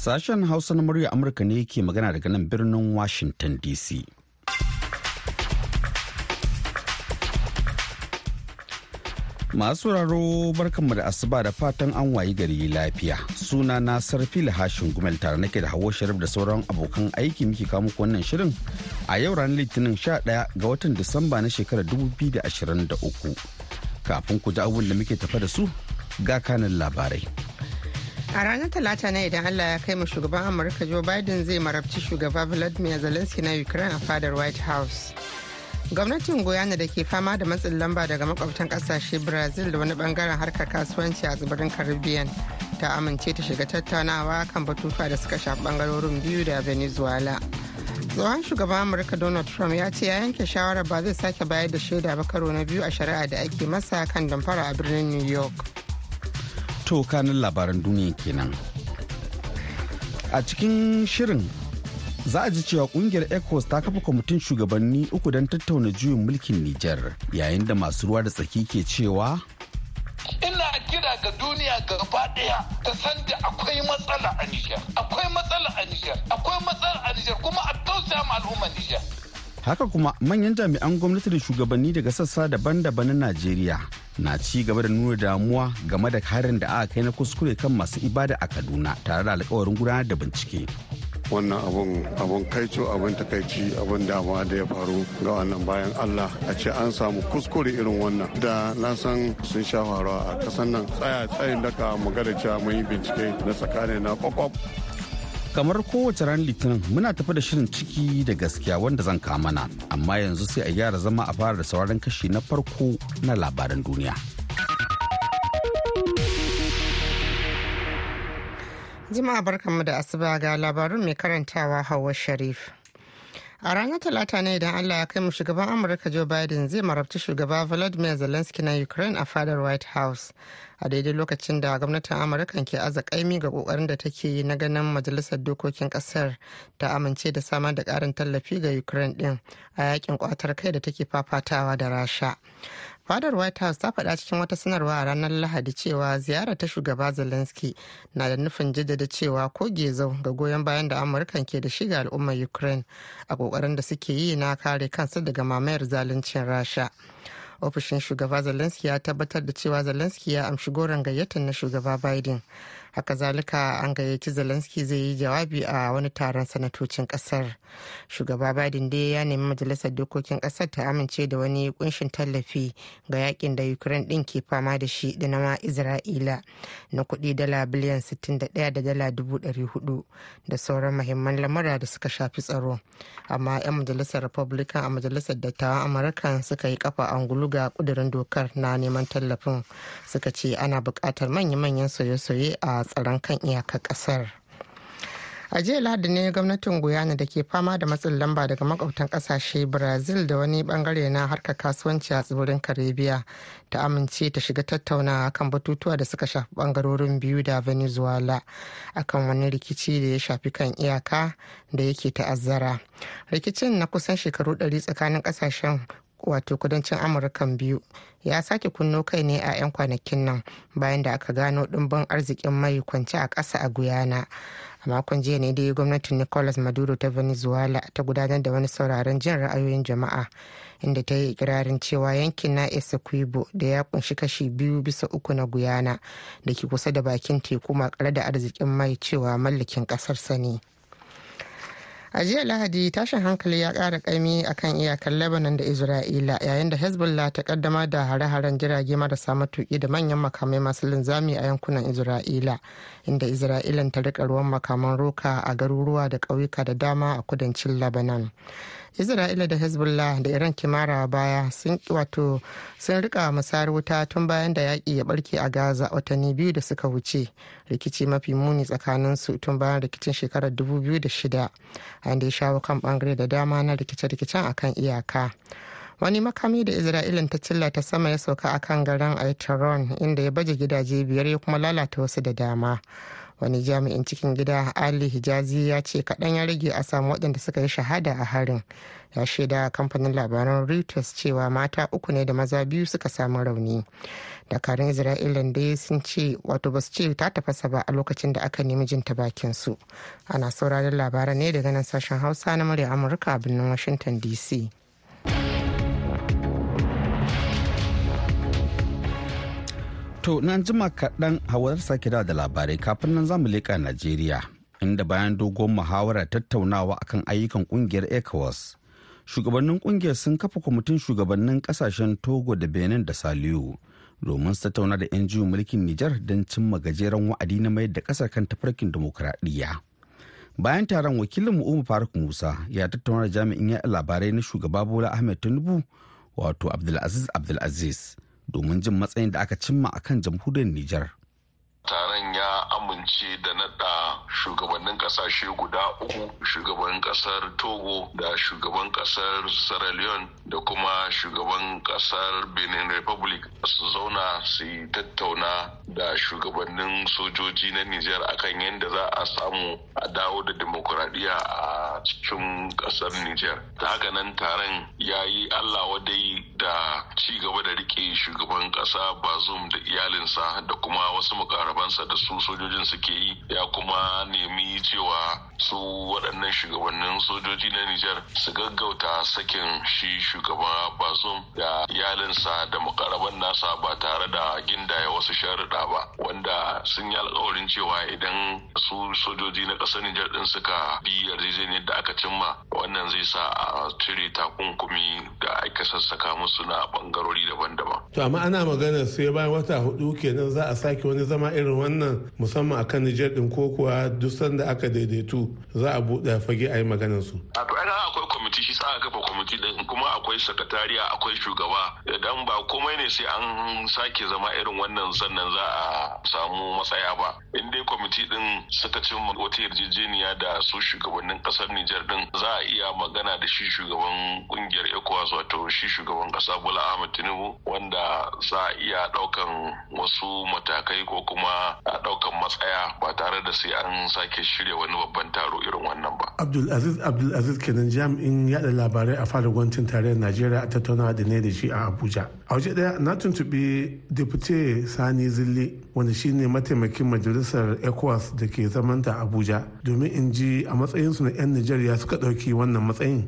Sashen Hausa na murya Amurka ne ke magana daga nan birnin Washington DC. Masu raro barkanmu da asuba da fatan an wayi gari lafiya. Suna na Sarfil Hashin Gumel tare nake da Hauwa Sharif da sauran abokan aiki muke kawo muku wannan shirin a yau ranar Litinin 11 ga watan Disamba na shekarar 2023. Kafin ku ji abubuwan da muke tafa da su ga kanin labarai. A ranar Talata ne idan Allah ya kai mu shugaban Amurka Joe Biden zai marabci shugaba Vladimir Zelensky na Ukraine a fadar White House. Gwamnatin Guyana da ke fama da matsin lamba daga makwabtan ƙasashe Brazil da wani ɓangaren harkar kasuwanci a tsibirin Caribbean ta amince ta shiga tattaunawa kan batutuwa da suka shafi ɓangarorin biyu da Venezuela. tsohon shugaban amurka donald trump ya ce ya yanke shawarar ba zai sake bayar da shaida ba karo na biyu a shari'a da ake masa kan damfara a birnin new york To kanin labaran duniya kenan. A cikin shirin za a ji cewa ƙungiyar ecos ta kafa kwamitin shugabanni uku don tattauna juyin mulkin Nijar yayin da masu ruwa da tsaki ke cewa ina kira ga duniya gaba ɗaya ta san da akwai matsala a Nijar. Akwai matsala a Nijar. Akwai matsala a Nijar kuma a tausaya ma al'ummar Nijar. Haka kuma manyan jami'an gwamnati da shugabanni daga sassa daban-daban na Najeriya na ci gaba da nuna damuwa game da harin da aka kai na kuskure kan masu ibada a Kaduna tare da alkawarin gudanar da bincike. wannan abun abun kaico abun takaici abun dama da ya faru ga wannan bayan allah. A ce an samu kuskure irin wannan. Da na san sun sha faruwa a kasan nan. Tsaya tsayin daka magana cewa mun yi bincike na tsakanin na kwakwaf kamar kowace ran litinin muna tafi da shirin ciki da gaskiya wanda zan mana. Amma yanzu sai a gyara zama a fara da sauran kashi na farko na labaran duniya. Jima'a barkanmu da asuba ga labarun mai karantawa hawa sharif. A ranar talata ne idan allah ya kai mu shugaban amurka joe biden zai marabci shugaba vladimir zelensky na ukraine a fadar white house. A daidai lokacin da gwamnatin amurka ke aza kaimi ga ƙoƙarin da take yi na ganin majalisar dokokin ƙasar ta amince da samar da karin tallafi ga ukraine din a yaƙin kwatar kai da take fafatawa da rasha. Fadar white house ta faɗa cikin wata sanarwa a ranar lahadi cewa ziyarar ta shugaba zelensky na da nufin jaddada cewa ko gezau ga goyon bayan da amurkan ke da shiga al'ummar ukraine a ƙoƙarin da suke yi na kare kansu daga mamayar zaluncin rasha. Ofishin shugaba zelensky ya tabbatar da cewa zelensky ya amshi goron gayyatar na shugaba biden. Haka zalika an gayyaci zelensky zai yi jawabi a wani taron sanatocin ƙasar shugaba biden dai ya nemi majalisar dokokin ƙasar ta amince da wani kunshin tallafi ga yaƙin da ukraine din ke fama da shi da nama isra'ila na kuɗi dala biliyan 61 da dala 400 da sauran mahimman lamura da suka shafi tsaro. Amma 'yan majalisar republican a majalisar dattawan amurka suka yi kafa angulu ga kudirin dokar na neman tallafin. Suka ce ana buƙatar manya-manyan soye-soye a tsaron kan iyakar ƙasar a jiya lahadi ne gwamnatin guyana da ke fama da matsin lamba daga makwabtan ƙasashe brazil da wani ɓangare na harkar kasuwanci a tsibirin karibiya ta amince ta shiga tattaunawa kan batutuwa da suka shafi ɓangarorin biyu da venezuela akan wani rikici da ya shafi kan iyaka da yake ta'azzara. Rikicin na kusan shekaru 100 tsakanin ƙasashen wato kudancin amurkan biyu ya sake kunno kai ne a 'yan kwanakin nan bayan da aka gano dimbin arzikin mai kwance a ƙasa a guyana a makon jiya ne dai gwamnatin nicolas maduro ta venezuela ta gudanar da wani sauraron jin ra'ayoyin jama'a inda ta yi ikirarin cewa yankin na essequibo da ya ƙunshi kashi biyu bisa uku na guyana da ke kusa da bakin teku makare da arzikin mai cewa mallakin ƙasar sani. A jiya lahadi tashin hankali ya kara kaimi akan iyakar lebanon da isra'ila yayin da hezbollah ta kaddamar da hare-haren jirage marasa matuki da manyan makamai masu linzami a yankunan isra'ila inda isra'ilan ta riƙa ruwan makaman roka a garuruwa da ƙauyuka da dama a kudancin lebanon. Isra'ila da hezbollah da iran kimara baya sun wato sun riƙa musayar wuta tun bayan da yaƙi ya barke a gaza watanni biyu da suka wuce. Rikici mafi muni tsakanin su tun bayan rikicin shekarar 2006 a ya shawo kan ɓangare da dama na rikice-rikicen akan iyaka. Wani makami da isra'ilin ta cilla ta sama ya sauka akan garin aitaron inda ya baje gidaje biyar ya kuma lalata wasu da dama. Wani jami'in cikin gida ali hijazi ya ce kaɗan ya rage a samu waɗanda suka yi shahada a harin. Ya shaida kamfanin labaran reuters cewa mata uku ne da maza biyu suka samu rauni. Dakarun isra'ila da sun ce wato ba su ce ta tafasa ba a lokacin da aka nemi jin ta bakin su ana sauraron labaran ne daga nan sashen hausa na murya amurka a birnin washington dc To nan jima kaɗan hawar sake da labarai kafin nan za mu leƙa Najeriya inda bayan dogon muhawara tattaunawa akan ayyukan ƙungiyar ECOWAS. Shugabannin ƙungiyar sun kafa kwamitin shugabannin ƙasashen Togo da Benin da Saliu domin su tattauna da 'yan juyin mulkin Nijar don cimma gajeren wa'adi na mayar da ƙasar kan tafarkin dimokuraɗiyya. Bayan taron wakilin mu Umar Faruk Musa ya tattauna jami'in ya labarai na shugaba Bola Ahmed Tinubu wato Abdulaziz Abdulaziz. Domin jin matsayin da aka cimma a kan jamhuriyar Nijar. Taron amince da naɗa shugabannin ƙasashe guda uku, shugaban ƙasar Togo da shugaban ƙasar Sierra Leone da kuma shugaban ƙasar Benin Republic su zauna su yi tattauna da shugabannin sojoji na Nijar akan yadda za a samu a dawo da demokuraɗiyya a cikin ƙasar Nijar. Ta haka nan taron ya yi Allah wadai da ci gaba da riƙe shugaban ƙasa Bazum da iyalinsa da kuma wasu mukarabansa da su sojojin suke yi ya kuma nemi cewa su waɗannan shugabannin sojoji na Nijar su gaggauta sakin shi shugaba Bazum da iyalinsa da mukaraban nasa ba tare da gindaya wasu sharuɗa ba wanda sun yi alkawarin cewa idan su sojoji na ƙasar Nijar ɗin suka bi yarjejeniyar da aka cimma wannan zai sa a cire takunkumi da aka sassaka musu na bangarori daban-daban. To amma ana magana sai bayan wata huɗu kenan za a sake wani zama irin wannan musamman akan Nijar ɗin ko kuwa duk sanda aka daidaitu za a buɗe fage a yi maganar su. A akwai kwamiti shi sa aka kafa kwamiti ɗin kuma akwai sakatariya akwai shugaba idan ba komai ne sai an sake zama irin wannan sannan za a samu matsaya ba in dai kwamiti din suka cimma wata yarjejeniya da su shugabannin ƙasar Nijar din za a iya magana da shi shugaban ƙungiyar ECOWAS wato shi shugaban kasa Bola Ahmed Tinubu wanda za a iya ɗaukan wasu matakai ko kuma a ɗaukan matsaya ba tare da sai an sake shirya wani babban taro irin wannan ba. Abdul Aziz Abdul Aziz kenan jami'in yada labarai a fadar gwamnatin tarayyar Najeriya a tattaunawa da ne da shi a Abuja. A waje ɗaya na tuntuɓi Depute Sani Zille wanda shine mataimakin majalisar ECOWAS da ke zamanta Abuja domin in ji a matsayinsu na 'yan Najeriya suka ɗauki wannan matsayin.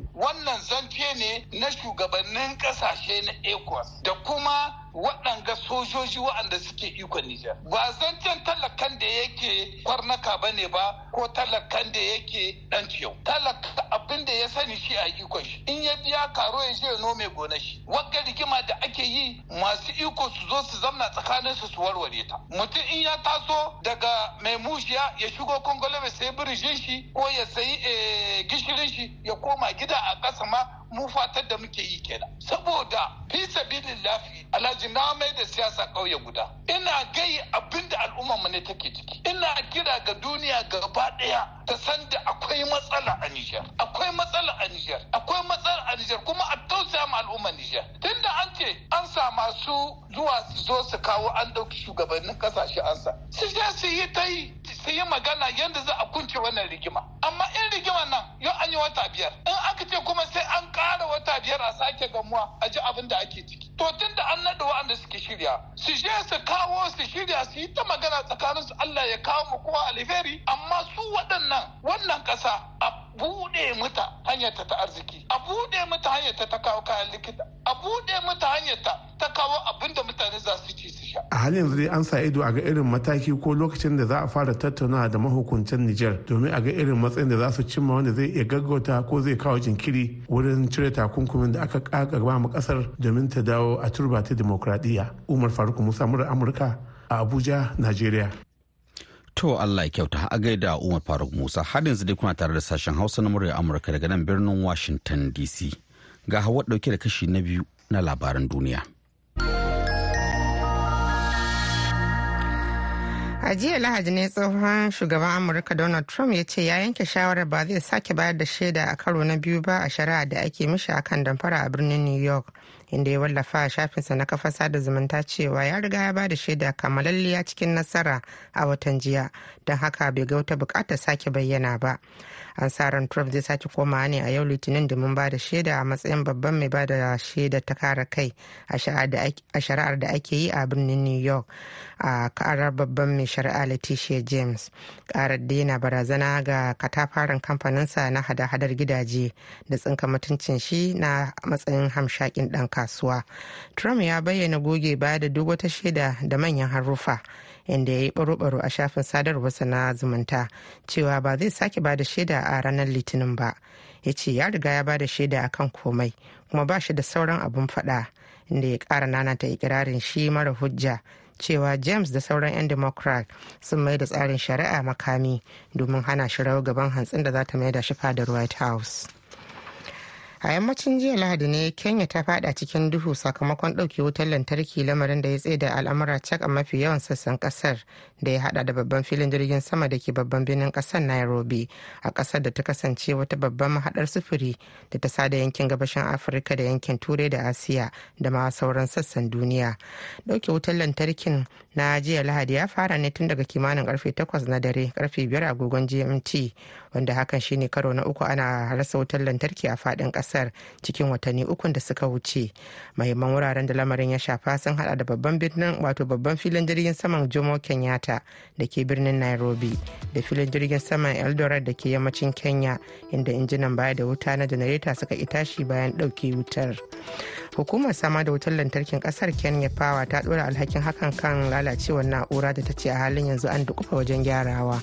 Shugabannin ƙasashe na ECOWAS da kuma waɗanga sojoji waɗanda suke ikon Nijar. Ba zancen talakan da yake kwarnaka ba ne ba ko talakan da yake ɗan ciyau. Talaka abin da ya sani shi a ikon shi. In ya biya karo ya je nome gona shi. Wagga rigima da ake yi masu iko su zo su zamna tsakanin su su warware ta. Mutum in ya taso daga mai mushiya ya shigo kongole mai sayi birijin shi ko ya sayi gishirin shi ya koma gida a ƙasa ma mu fatar da muke yi kenan. Saboda fi sabilin lafi alhaji na mai da siyasa ƙauye guda. Ina gai abin da al'ummar mu ne take ciki. Ina kira ga duniya gaba ɗaya ta san da akwai matsala a Nijar. Akwai matsala a Nijar. Akwai matsala a Nijar kuma a tausaya ma al'ummar Nijar. Tunda an ce an sa masu zuwa su zo su kawo an ɗauki shugabannin ƙasashe an sa. Su je su yi ta yi su yi magana yadda za a kunce wannan rigima amma in rigima nan yau an yi wata biyar in aka ce kuma sai an ƙara wata biyar a sake gamuwa a ji abin da ake ciki. To tun da an naɗa wa'anda suke shirya su je su kawo su shirya su yi ta magana tsakanin su Allah ya kawo mu kowa alheri. Amma su waɗannan wannan ƙasa a buɗe mata hanyar ta arziki a buɗe mata hanyar ta kawo kayan likita a buɗe mata hanyar ta kawo abin da mutane za su A halin yanzu dai an sa ido a ga irin mataki ko lokacin da za a fara tattaunawa da mahukuntan Nijar domin a ga irin matsayin da za su cimma wanda zai iya gaggauta ko zai kawo jinkiri wurin cire takunkumin da aka kakaba ma ƙasar domin ta dawo a turba ta demokradiyya. Umar Faruk Musa murar Amurka a Abuja, Najeriya. To Allah ya kyauta a gaida Umar Faruk Musa har yanzu dai kuna tare da sashen Hausa na murya Amurka daga nan birnin Washington DC. Ga hawa ɗauke da kashi na biyu na labaran duniya. A jiya lahadi ne tsohon shugaban amurka donald trump ya ce ya yanke shawarar ba zai sake bayar da shaida a karo na biyu ba a shari'a da ake mishi akan damfara a birnin new york. Inda ya wallafa a shafinsa na kafar sada zumunta cewa ya riga ya ba da shaida kamalalliya cikin nasara a watan jiya don haka bai ga wata buƙatar sake bayyana ba. An sa ran trump zai sake komawa ne a yau litinin domin ba da shaida a matsayin babban mai ba da shaida ta kare kai a shari'ar da ake yi a birnin new york a karar babban mai shari'a letitia james. Karar da yana barazana ga katafaren kamfaninsa na hada-hadar gidaje da tsinka mutuncin shi na matsayin hamshakin dan kasuwa. Trump ya bayyana goge baya da duk wata shaida da manyan haruffa inda ya yi baro-baro a shafin sadarwarsa na zumunta cewa ba zai sake ba da shaida a ranar litinin ba. Ya ce ya riga ya ba da shaida a kan komai kuma ba shi da sauran abun faɗa inda ya ƙara nanata ikirarin shi mara hujja cewa james da sauran 'yan democrat sun mai da tsarin shari'a makami domin hana shi rawar gaban hantsin da za ta mai da shi fadar white house. A yammacin jiya lahadi ne kenya ta fada cikin duhu sakamakon ɗauke wutar lantarki lamarin da ya tsaye da al'amura cak a mafi yawan sassan ƙasar da ya hada da babban filin jirgin sama da ke babban birnin ƙasar nairobi a ƙasar da ta kasance wata babban mahadar sufuri da ta sada yankin gabashin afirka da yankin turai da asiya da ma sauran sassan duniya. Ɗauke wutar lantarkin na jiya lahadi ya fara ne tun daga kimanin ƙarfe 8 na dare ƙarfe 5 agogon gmt wanda hakan shine karo na uku ana rasa wutar lantarki a faɗin ƙasar cikin watanni ukun da suka wuce. Mahimman wuraren da lamarin ya shafa sun hada da babban birnin wato babban filin jirgin saman jomo kenyatta da ke birnin nairobi da filin jirgin saman eldoret da ke yammacin kenya inda injinan baya da wuta na janareta suka itashi bayan ɗauke wutar. Hukumar sama da wutar lantarkin ƙasar kenya power ta dora alhakin hakan kan lalacewar na'ura da ta ce a halin yanzu an dukufa wajen gyarawa.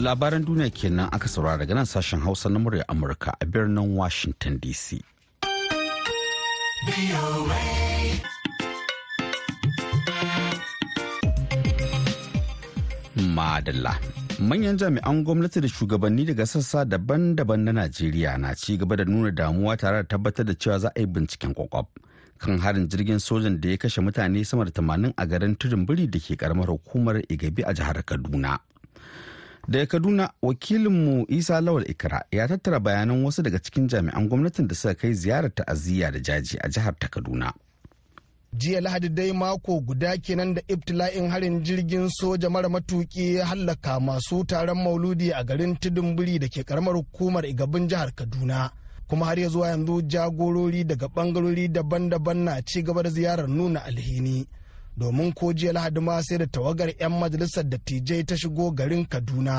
Labaran duniya kenan aka saurara daga nan sashen hausa na murya amurka a birnin washington dc madalla. Manyan jami'an gwamnati da shugabanni daga sassa daban-daban na najeriya na ci gaba da nuna damuwa tare da tabbatar da cewa za a yi binciken kwakwab. Kan harin jirgin sojan da ya kashe mutane sama da tamanin a garin tudun biri da ke karamar hukumar igabi a jihar kaduna. Daga kaduna wakilinmu isa lawal ikra ya tattara bayanan wasu daga cikin jami'an gwamnatin da suka kai ziyarar ta'aziyya da jaji a jihar ta kaduna. Jiya lahadi dai mako guda kenan da ibtila'in harin jirgin soja mara matuki ya hallaka masu taron mauludi a garin tudun biri da ke karamar hukumar igabin jihar kaduna. Kuma har ya zuwa yanzu jagorori daga bangarori daban-daban na ci gaba da ziyarar nuna alhini. Domin ko jiya lahadi ma sai da tawagar 'yan majalisar dattijai ta shigo garin kaduna.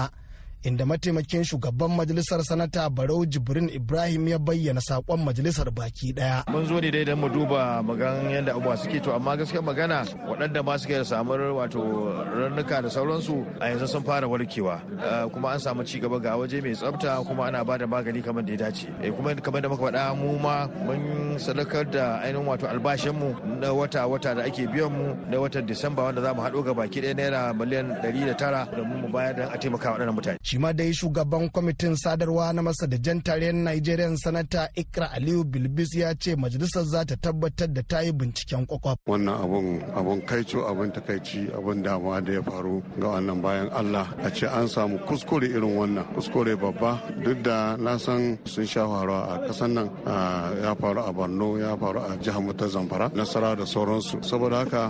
Inda mataimakin shugaban majalisar sanata barau jibrin ibrahim ya bayyana saƙon majalisar baki ɗaya mun zo ne dai don mu duba magan yadda abubuwa suke to amma gaskiya magana waɗanda ma suke samar wato rannuka da sauransu a yanzu sun fara warkewa. Kuma an samu ci gaba ga waje mai tsafta kuma ana ba da magani kamar da ya dace. Kuma kamar da muka faɗa mu ma mun sadakar da ainihin wato albashinmu na wata-wata da ake biyan mu na watan disamba wanda za mu haɗo ga baki ɗaya naira miliyan ɗari da tara domin mu bayar da a taimaka waɗannan mutane. Shi ma dai shugaban kwamitin sadarwa na masadajen tarayyar Nigerian sanata Ikra Aliyu Bilbis ya ce majalisar za ta tabbatar da ta yi binciken kwakwaf. Wannan abun abun kaico abun takaici abun damuwa da ya faru ga wannan bayan Allah. A ce an samu kuskure irin wannan kuskure babba. Duk da na san sun sha faruwa a kasan nan ya faru a Borno ya faru a jihar mu ta Zamfara nasara da sauransu. Saboda haka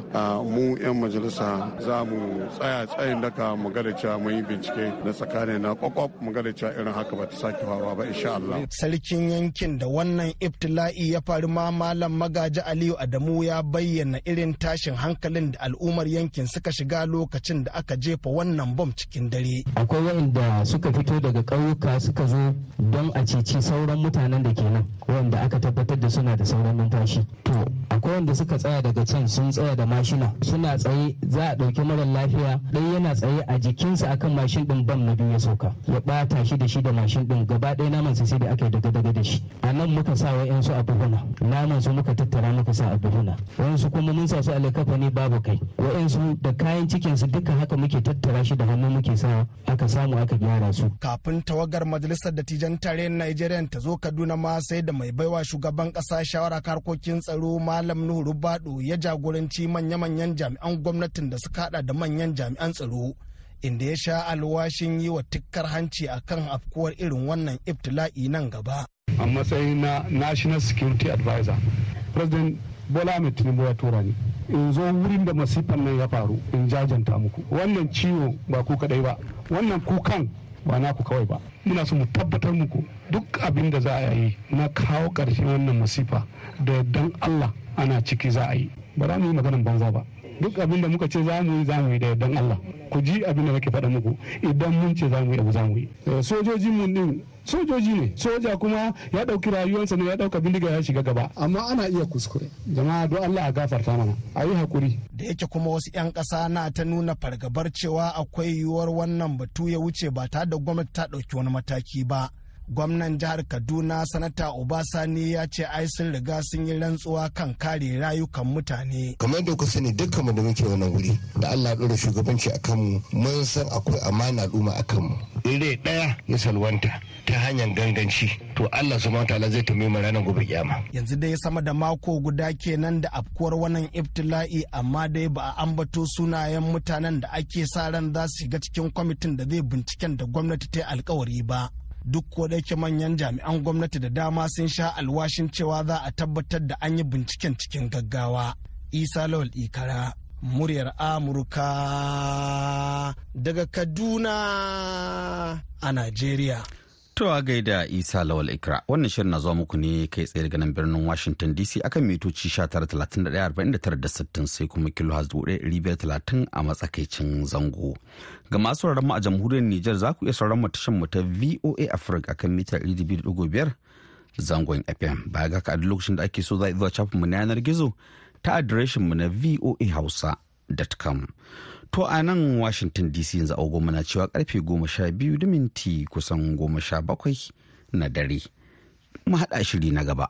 mu 'yan majalisa za mu tsaya tsayin daka mu ga da cewa mun yi bincike na tsakanin ne na kwakwaf mu ga da cewa irin haka ba ta sake faruwa ba insha Allah. Sarkin yankin da wannan ibtila'i ya faru ma malam magaji Aliyu Adamu ya bayyana irin tashin hankalin da al'ummar yankin suka shiga lokacin da aka jefa wannan bom cikin dare. Akwai waɗanda suka fito daga ƙauyuka suka zo don a ceci sauran mutanen da ke nan wanda aka tabbatar da suna da sauran numfashi. To akwai wanda suka tsaya daga can sun tsaya da mashina. Suna tsaye za a ɗauki mara lafiya ɗaya yana tsaye a jikinsa akan mashin ɗin bam na biyu ya sauka. Ya bata shi da shi da mashin din gaba ɗaya naman sa sai da aka yi daga daga da shi. A nan muka sa wa yansu a buhuna. Naman su muka tattara muka sa a buhuna. Wayansu kuma mun sa su a likafa ne babu kai. Wayansu da kayan cikin su duka haka muke tattara shi da hannu muke sa aka samu aka gyara su. Kafin tawagar majalisar dattijan tarayyar Najeriya ta zo Kaduna ma sai da mai baiwa shugaban kasa shawara harkokin tsaro malam Nuhu Rubado ya jagoranci manya-manyan jami'an gwamnatin da suka hada da manyan jami'an tsaro inda ya sha alwashin yi wa tikkar hanci a kan afkuwar irin wannan ibtila'i nan gaba. a matsayin na national security advisor president bola ahmed tinubu ya tura ni. In zo wurin da masifan nan ya faru in jajanta muku. Wannan ciwo ba ku kadai ba wannan kukan ba naku kawai ba. Muna so mu tabbatar muku duk abin da za a yi na kawo ƙarshen wannan masifa da dan allah ana ciki za a yi. Ba za mu yi maganan banza ba. Duk abin da muka ce za mu yi za mu yi da yardan Allah. Ku ji abin da nake faɗa muku. Idan mun ce za mu yi abu za mu yi. Sojojin mu din sojoji ne. Soja kuma ya ɗauki rayuwarsa ne ya ɗauka bindiga ya shiga gaba. Amma ana iya kuskure. Jama'a don Allah a gafarta mana. A yi haƙuri da yake kuma wasu 'yan ƙasa na ta nuna fargabar cewa akwai yiwuwar wannan batu ya wuce ba tare da gwamnati ta ɗauki wani mataki ba. Gwamnan jihar kaduna sanata obasani ya ce ai sun riga sun yi rantsuwa kan kare rayukan mutane. Kamar da ku sani dukkan mu da muke wannan wuri da allah ɗora shugabanci a kanmu mun san akwai amana al'umma a kanmu ire ɗaya ya salwanta ta hanyar ganganci to allah su ta'ala zai tumi mu ranar gobe kyama yanzu dai sama da mako guda kenan da afkuwar wannan ibtila'i amma dai ba a ambato sunayen mutanen da ake sa ran za su shiga cikin kwamitin da zai binciken da gwamnati ta yi alkawari ba. Duk ko da manyan jami'an gwamnati da dama sun sha alwashin cewa za a tabbatar da an yi binciken cikin gaggawa. Isa lawal ikara muryar amurka daga kaduna a najeriya. To a gaida Isa Lawal Ikra wannan shirin na zuwa muku ne kai tsaye daga nan birnin Washington DC akan mitoci 1931 sai kuma kilo talatin a matsakaicin zango. Ga masu sauraron mu a jamhuriyar Nijar za ku iya sauraron mu tashan mu ta VOA Africa akan mita 200.5 zangon FM. Baya ga ka a lokacin da ake so za a zuwa shafin mu na yanar gizo ta adireshin mu na voahausa.com. To a nan Washington DC yanzu agogo na cewa ƙarfe goma sha biyu da minti kusan goma sha bakwai na dare. Mu haɗa shiri na gaba.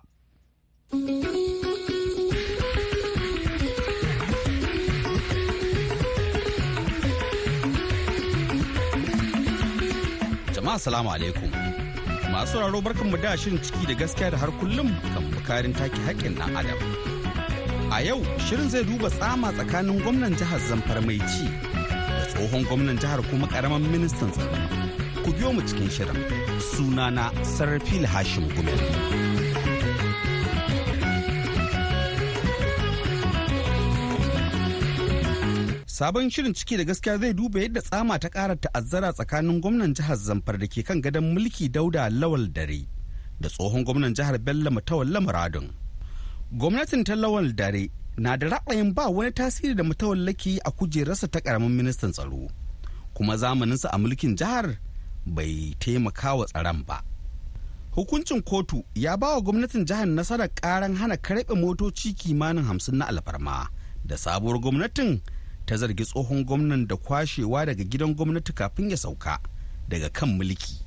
Jama'a salamu alaikum. Masu sauraro barkanmu da shirin ciki da gaskiya da har kullum kan bukarin take haƙƙin ɗan adam. A yau shirin zai duba tsama tsakanin gwamnan jihar Zamfara mai ci da tsohon gwamnan jihar kuma ƙaramin ministan tsaro. Ku biyo mu cikin shirin sunana Sarfil Hashim Gumel. Sabon shirin ciki da gaskiya zai duba yadda tsama ta ƙara ta'azzara tsakanin gwamnan jihar Zamfara da ke kan gadon mulki Dauda Lawal Dare da tsohon gwamnan jihar Bello Mutawalla Muradun. Gwamnatin ta lawal dare na da ra'ayin ba wani tasiri da mutawallaki a kujerarsa ta ƙaramin ministan tsaro kuma zamaninsa a mulkin jihar bai taimaka wa tsaron ba. Hukuncin kotu ya ba wa gwamnatin jihar nasarar karan hana karɓe motoci kimanin hamsin na alfarma da sabuwar gwamnatin ta zargi tsohon gwamnan da kwashewa daga gidan gwamnati kafin ya sauka daga kan mulki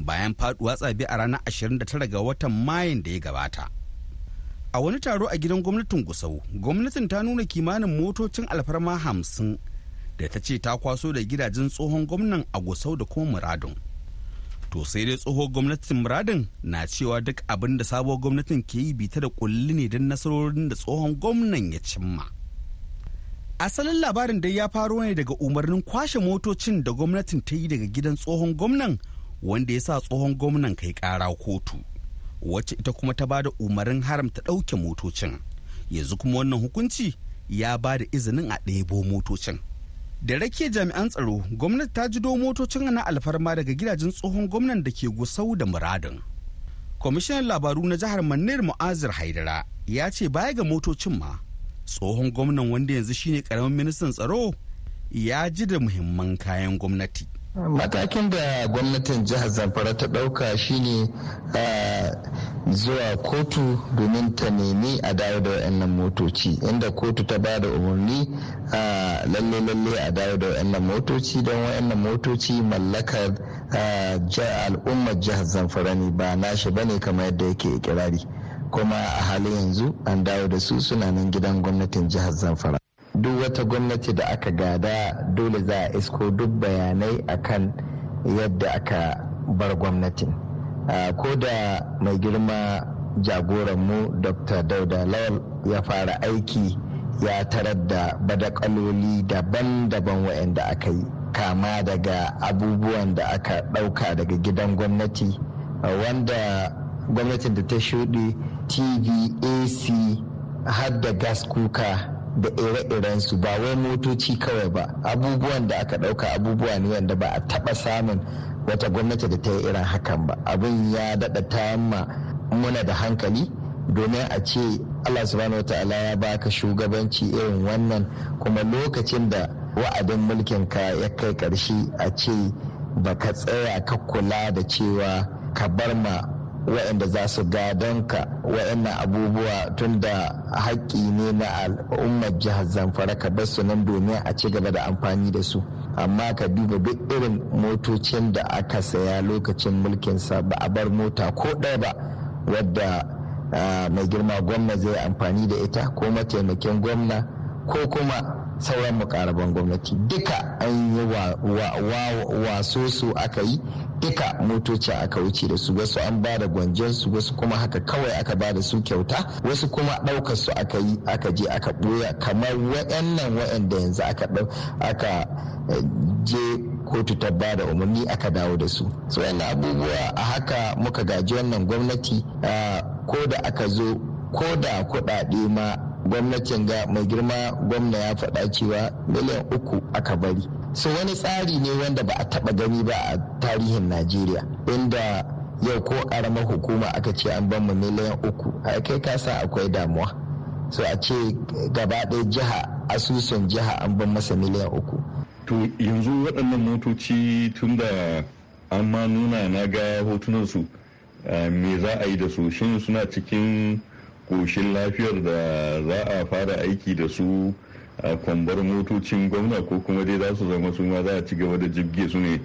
bayan faɗuwa tsabi a ranar 29 ga watan mayun da ya gabata. A wani taro a gidan gwamnatin gusau gwamnatin ta nuna kimanin motocin alfarma hamsin da ta ce ta kwaso da gidajen tsohon gwamnan a gusau da kuma muradun. To sai dai tsohon gwamnatin muradun na cewa duk abin da sabuwar gwamnatin ke yi bita da kulli ne don nasarorin da tsohon gwamnan ya cimma. Asalin labarin dai ya faro ne daga umarnin kwashe motocin da gwamnatin ta yi daga gidan tsohon gwamnan wanda ya sa tsohon gwamnan kai kara kotu. Wacce ita kuma ta ba da umarin haramta ɗauke motocin. Yanzu kuma wannan hukunci ya ba da izinin a ɗebo motocin. Da rake jami'an tsaro gwamnati ta jido motocin na alfarma daga gidajen tsohon gwamnan da ke gusau da muradin. Kwamishinan labaru na jihar manir mu'azir haidara ya ce baya ga motocin ma tsohon gwamnan wanda yanzu shine ƙaramin ministan tsaro ya ji da muhimman kayan gwamnati. Matakin da gwamnatin jihar zamfara ta ɗauka shine zuwa kotu domin ta nemi a dawo da wayannan motoci. Inda kotu ta ba da umarni lalle lalle a dawo da wayannan motoci don wayannan motoci mallakar al'ummar jihar zamfara ne ba nashi ba ne kamar yadda yake ikirari. Kuma a halin yanzu an dawo da su suna nan gidan gwamnatin jihar zamfara. Duk wata gwamnati da aka gada dole za a isko duk bayanai akan yadda aka bar gwamnatin. Ko da mai girma jagoranmu dr dauda lawal ya fara aiki ya tarar da badakaloli daban-daban waɗanda aka yi kama daga abubuwan da aka ɗauka daga gidan gwamnati wanda gwamnatin da ta shuɗe tv ac har da gas kuka da ire-irensu ba wai motoci kawai ba. Abubuwan da aka ɗauka abubuwa ne wanda ba a taɓa samun wata gwamnati da ta yi irin hakan ba. Abin ya daɗa tayamma muna da hankali domin a ce allah subhanahu wa ta'ala ya baka shugabanci irin wannan kuma lokacin da wa'adin mulkin ka ya kai ƙarshe a ce baka tsaya ka kula da cewa ka bar ma waɗanda za su gadon ka waɗannan abubuwa tun da haƙƙi ne na al'ummar jihar zamfara ka bar su nan domin a ci gaba da amfani da su. Amma ka duba duk irin motocin da aka saya lokacin mulkinsa ba a bar mota ko ɗaya ba wadda mai girma gwamna zai amfani da ita ko mataimakin gwamna ko kuma sauran mukaraban gwamnati. Duka an yi waso su aka yi duka motoci aka wuce da su wasu an ba da gwanjonsu wasu kuma haka kawai aka ba da su kyauta wasu kuma ɗaukar su aka yi aka je aka ɓoya kamar waɗannan waɗanda yanzu aka aka je kotu ta ba da umarni aka dawo da su. So yana abubuwa a haka muka gaji wannan gwamnati ko da aka zo ko da kuɗaɗe ma gwamnatin ga mai girma gwamna ya faɗa cewa miliyan uku aka bari. So wani tsari ne wanda ba a taɓa gani ba a tarihin najeriya inda yau ko ƙaramar hukuma aka ce an ban mu miliyan uku a kai kasa akwai damuwa. So a ce gaba ɗaya jiha asusun jiha an ban masa miliyan uku. To yanzu waɗannan motoci tun da an ma nuna na ga hotunansu me za a yi da su? Shin suna cikin koshin lafiyar da za a fara aiki da su a kwambar motocin gwamna ko kuma dai za su zama su ma za a ci gaba da jibge su ne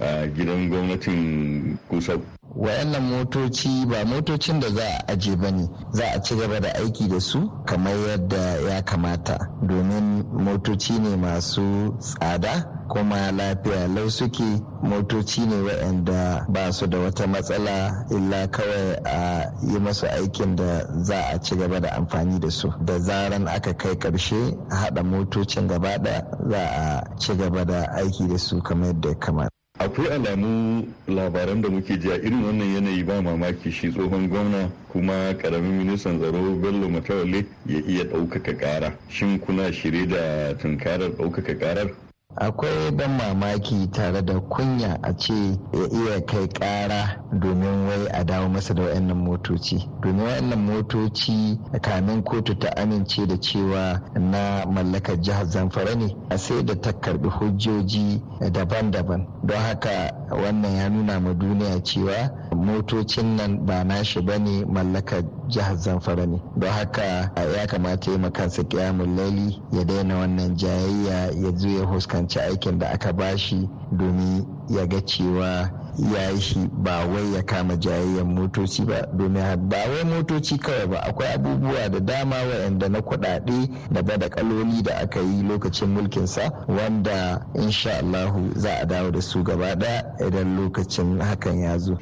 a gidan gwamnatin kusa wayannan motoci ba motocin da za a aje ba ne za a ci gaba da aiki da su kamar yadda ya kamata. Domin motoci ne masu tsada kuma lafiya. Lau suke motoci ne waɗanda ba su da wata matsala illa kawai a yi masu aikin da za a ci gaba da amfani da su. Da zaran aka kai ƙarshe haɗa motocin gaba ɗaya za a ci gaba da aiki da su kamar yadda ya kamata. Akwai alamu labaran da muke ji a irin wannan yanayi ba mamaki. Shi tsohon gwamna kuma ƙaramin ministan tsaro bello matawalle ya iya ɗaukaka ƙara. Shin kuna shirye da tunkarar ɗaukaka ƙarar? Akwai ban mamaki tare da kunya a ce ya iya kai kara domin wai a dawo masa da wayannan motoci. Domin wayannan motoci kamin kotu ta amince da cewa na mallakar jihar zamfara ne a sai da ta karɓi hujjoji daban-daban. Don haka wannan ya nuna ma duniya cewa motocin nan ba nashi ba ne mallakar jihar zamfara ne. Don haka ya kamata ya makansa kiyamun laili ya daina wannan jayayya ya zo ya huskanci aikin da aka bashi domin ya ga cewa ya shi ba wai ya kama jayayyan motoci ba domin ba wai motoci kawai ba akwai abubuwa da dama waɗanda na kuɗaɗe da ba da kaloli da aka yi lokacin mulkinsa wanda insha Allahu za a dawo da su gaba ɗaya idan lokacin hakan ya zo.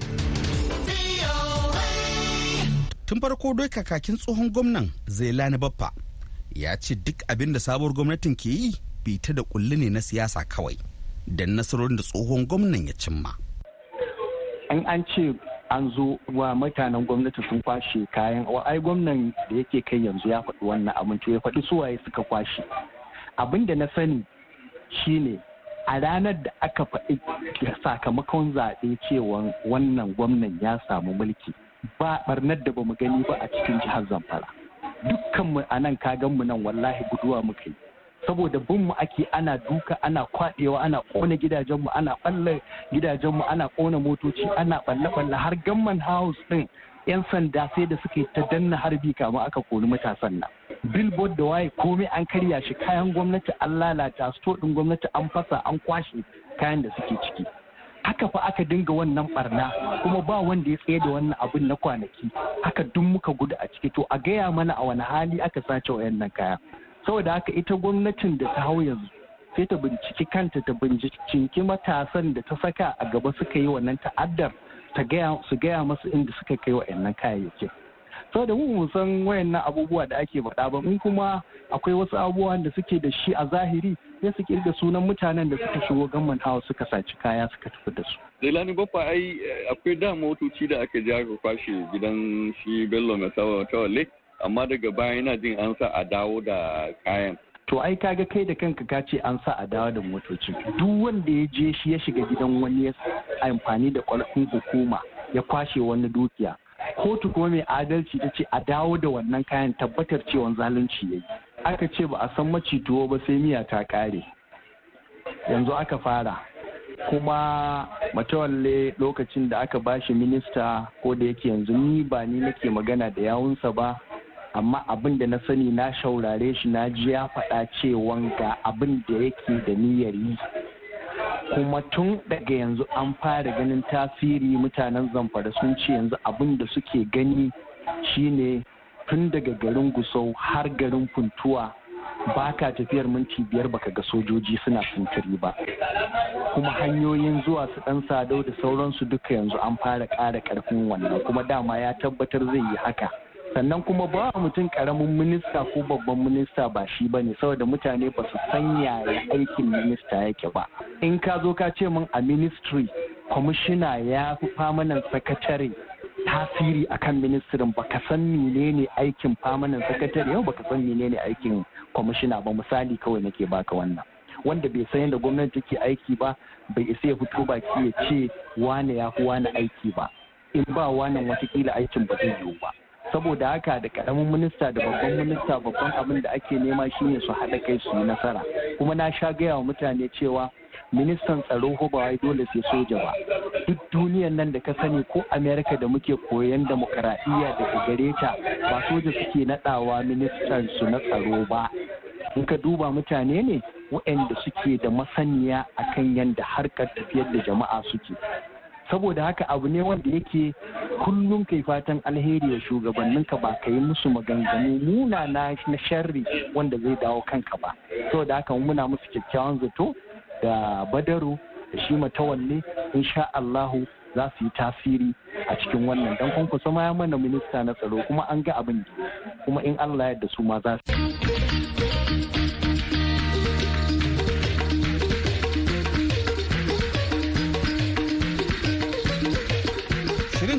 tun farko dai kakakin tsohon gwamnan zailani baffa ya ce duk abin da sabuwar gwamnatin ke yi bita da kulli ne na siyasa kawai don nasarorin da tsohon gwamnan ya cimma an an ce an zo wa mutanen gwamnati sun kwashe kayan ai gwamnan da yake kai yanzu ya faɗi wannan abin to ya faɗi suwaye suka kwashe. Abin da na sani shine a ranar da aka faɗi sakamakon zaɓe cewa wannan gwamnan ya samu mulki ba barnar da ba mu gani ba a cikin jihar zamfara. Dukkanmu a nan mu nan wallahi guduwa muka yi. Saboda bin mu ake ana duka ana kwaɗewa ana ƙona gidajenmu ana ɓalla gidajenmu ana ƙona motoci ana ɓalle-ɓalle har gamman house ɗin 'yan sanda sai da suke ta danna harbi kama aka kori matasan nan. Billboard da waye komai an karya shi kayan gwamnati an lalata sto ɗin gwamnati an fasa an kwashe kayan da suke ciki. Haka fa aka dinga wannan barna kuma ba wanda ya tsaye da wannan abin na kwanaki. Haka duk muka gudu a ciki. To a gaya mana a wani hali aka sace wayannan kaya saboda haka ita gwamnatin da ta hau yanzu sai ta binciki kanta ta binciki matasan da ta saka a gaba suka yi wannan ta'addar ta gaya su gaya masu inda suka kai wayannan kayayyakin saboda mu san wayannan abubuwa da ake faɗa ba in kuma akwai wasu abubuwan da suke da shi a zahiri sai su ƙirga sunan mutanen da suka shigo gamman hawa suka saci kaya suka tafi da su. Zailani Baffa ai akwai da motoci da aka ja ka kwashe gidan shi Bello mai tawalle amma daga baya yana jin an sa a dawo da kayan. To ai kaga kai da kanka ka ce an sa a dawo da motocin. Duk wanda ya je shi ya shiga gidan wani ya amfani da kwalfin hukuma ya kwashe wani dukiya. Kotu kuma mai adalci ta ce a dawo da wannan kayan tabbatar cewa zalunci ya yi. Aka ce ba a san macituwo ba sai miya ta kare. Yanzu aka fara. kuma matawalle lokacin da aka bashi minista ko da yake yanzu ni ba ni nake magana da yawunsa ba amma abin da na sani na shaurare shi na ji ya faɗa cewan ga abin da yake da niyyar yi. Kuma tun daga yanzu an fara ganin tasiri mutanen zamfara sun ce yanzu abin da suke gani shine tun daga garin gusau har garin funtuwa ba ka tafiyar minti biyar baka ga sojoji suna sintiri ba. Kuma hanyoyin zuwa su dan sadau da sauransu duka yanzu an fara ƙara ƙarfin wannan. Kuma dama ya tabbatar zai yi haka. Sannan kuma ba mutum ƙaramin minista ko babban minista ba shi ba ne saboda mutane ba su san yaya aikin minista yake ba. In ka zo ka ce min a ministry kwamishina ya fi famanan sakatare tasiri akan ministirin baka san menene aikin famanan sakatare yau baka san menene aikin kwamishina ba. Misali kawai nake baka wannan. Wanda bai san yadda gwamnati take aiki ba bai isa ya fito baki ya ce wane ya fi wane aiki ba. In ba wannan wataƙila aikin ba zai yiwu ba. Saboda haka da ƙaramin minista da babban minista babban abin da ake nema shine su haɗa kai su yi nasara. Kuma na sha gaya wa mutane cewa ministan tsaro ko ba wai dole sai soja ba. Duk duniyan nan da ka sani ko amerika da muke koyon demokaradiyya daga gare ta ba soja suke naɗawa ministan su na tsaro ba. In ka duba mutane ne waɗanda suke da masaniya akan yadda harkar tafiyar da jama'a suke. Saboda haka abu ne wanda yake kullum kai fatan alheri wa shugabanninka ba ka yi musu maganganu muna na sharri wanda zai dawo kanka ba. Saboda haka muna musu kyakkyawan zato da badaru da shi matawalle insha Allahu za su yi tasiri a cikin wannan. Dan kun kusa ma ya mana minista na tsaro kuma an ga abin kuma in Allah ya su ma za su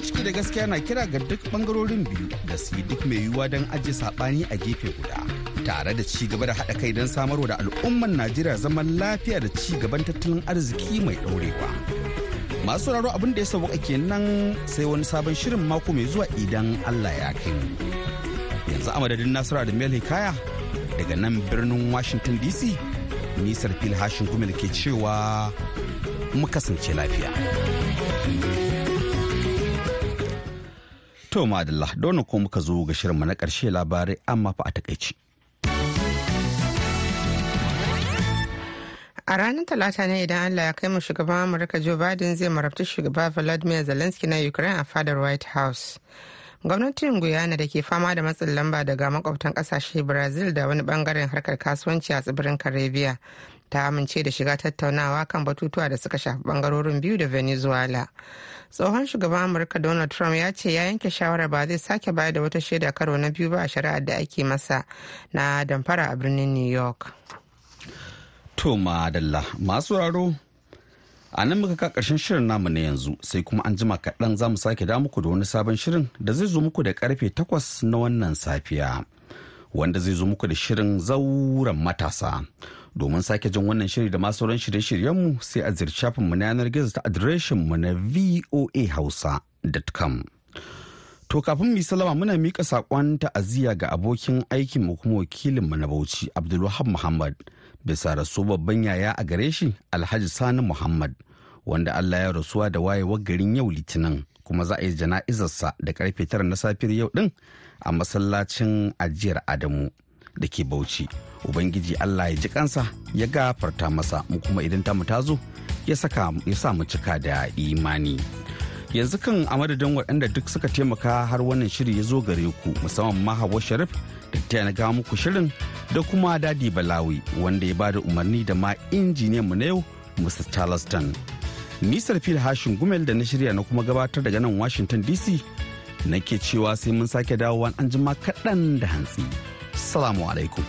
Ciki da gaskiya na kira ga duk ɓangarorin biyu da su yi duk mai yiwuwa don ajiye saɓani a gefe guda. Tare da ci gaba da haɗa kai don samarwa da al'umman Najeriya zaman lafiya da ci gaban tattalin arziki mai ɗorewa. Masu sauraro abin da ya sauka kenan sai wani sabon shirin mako mai zuwa idan Allah ya kai. Yanzu a madadin Nasiru da Mel Hikaya daga nan birnin Washington DC, nisar fil hashin gumel ke cewa mu kasance lafiya. To madalla don ko muka zo ga shirinmu na ƙarshe labarai amma fa a takaici. A ranar Talata ne idan Allah ya kai mu shugaban Amurka Joe Biden zai marabta shugaba Vladimir Zelensky na Ukraine a fadar White House. Gwamnatin Guyana da ke fama da matsin lamba daga makwabtan ƙasashe Brazil da wani ɓangaren harkar kasuwanci a tsibirin Caribbean ta amince da shiga tattaunawa kan batutuwa da suka shafi ɓangarorin biyu da Venezuela. tsohon shugaban amurka donald trump ya ce ya yanke shawarar ba zai sake bayar da wata shaida karo na biyu ba a shari'ar da ake masa na damfara a birnin new york masu a nan muka ka ƙarshen shirin namu na yanzu sai kuma an jima kaɗan za mu sake da muku da wani sabon shirin da zai zo muku da ƙarfe takwas na wannan safiya wanda zai zo muku da shirin zauren matasa domin sake jin wannan shiri da masu sauran shirye-shiryenmu sai a zirci shafinmu na yanar gizo ta adireshinmu na voahausa.com. To kafin mu salama muna mika saƙon ta'aziyya ga abokin aikin mu kuma wakilinmu na Bauchi Abdulwahab Muhammad bisa rasu babban yaya a gare shi Alhaji Sani Muhammad wanda Allah ya rasuwa da wayewar garin yau Litinin kuma za a yi jana'izarsa da ƙarfe tara na safiyar yau din a masallacin ajiyar Adamu. Da ke bauchi. Ubangiji allah ya ji kansa ya gafarta masa mu kuma idan tamu ta zo ya saka ya sa mu cika da imani. Yanzu kan a madadin waɗanda duk suka taimaka har wannan shiri ya zo gare ku musamman ma hawa sharif da ta na muku shirin da kuma daɗi balawi wanda ya ba da umarni da ma injiniyan mu na yau mr charleston. Nisar fil hashin gumel da na shirya na kuma gabatar daga nan washington dc nake cewa sai mun sake dawowa an jima kaɗan da hantsi. Salamu alaikum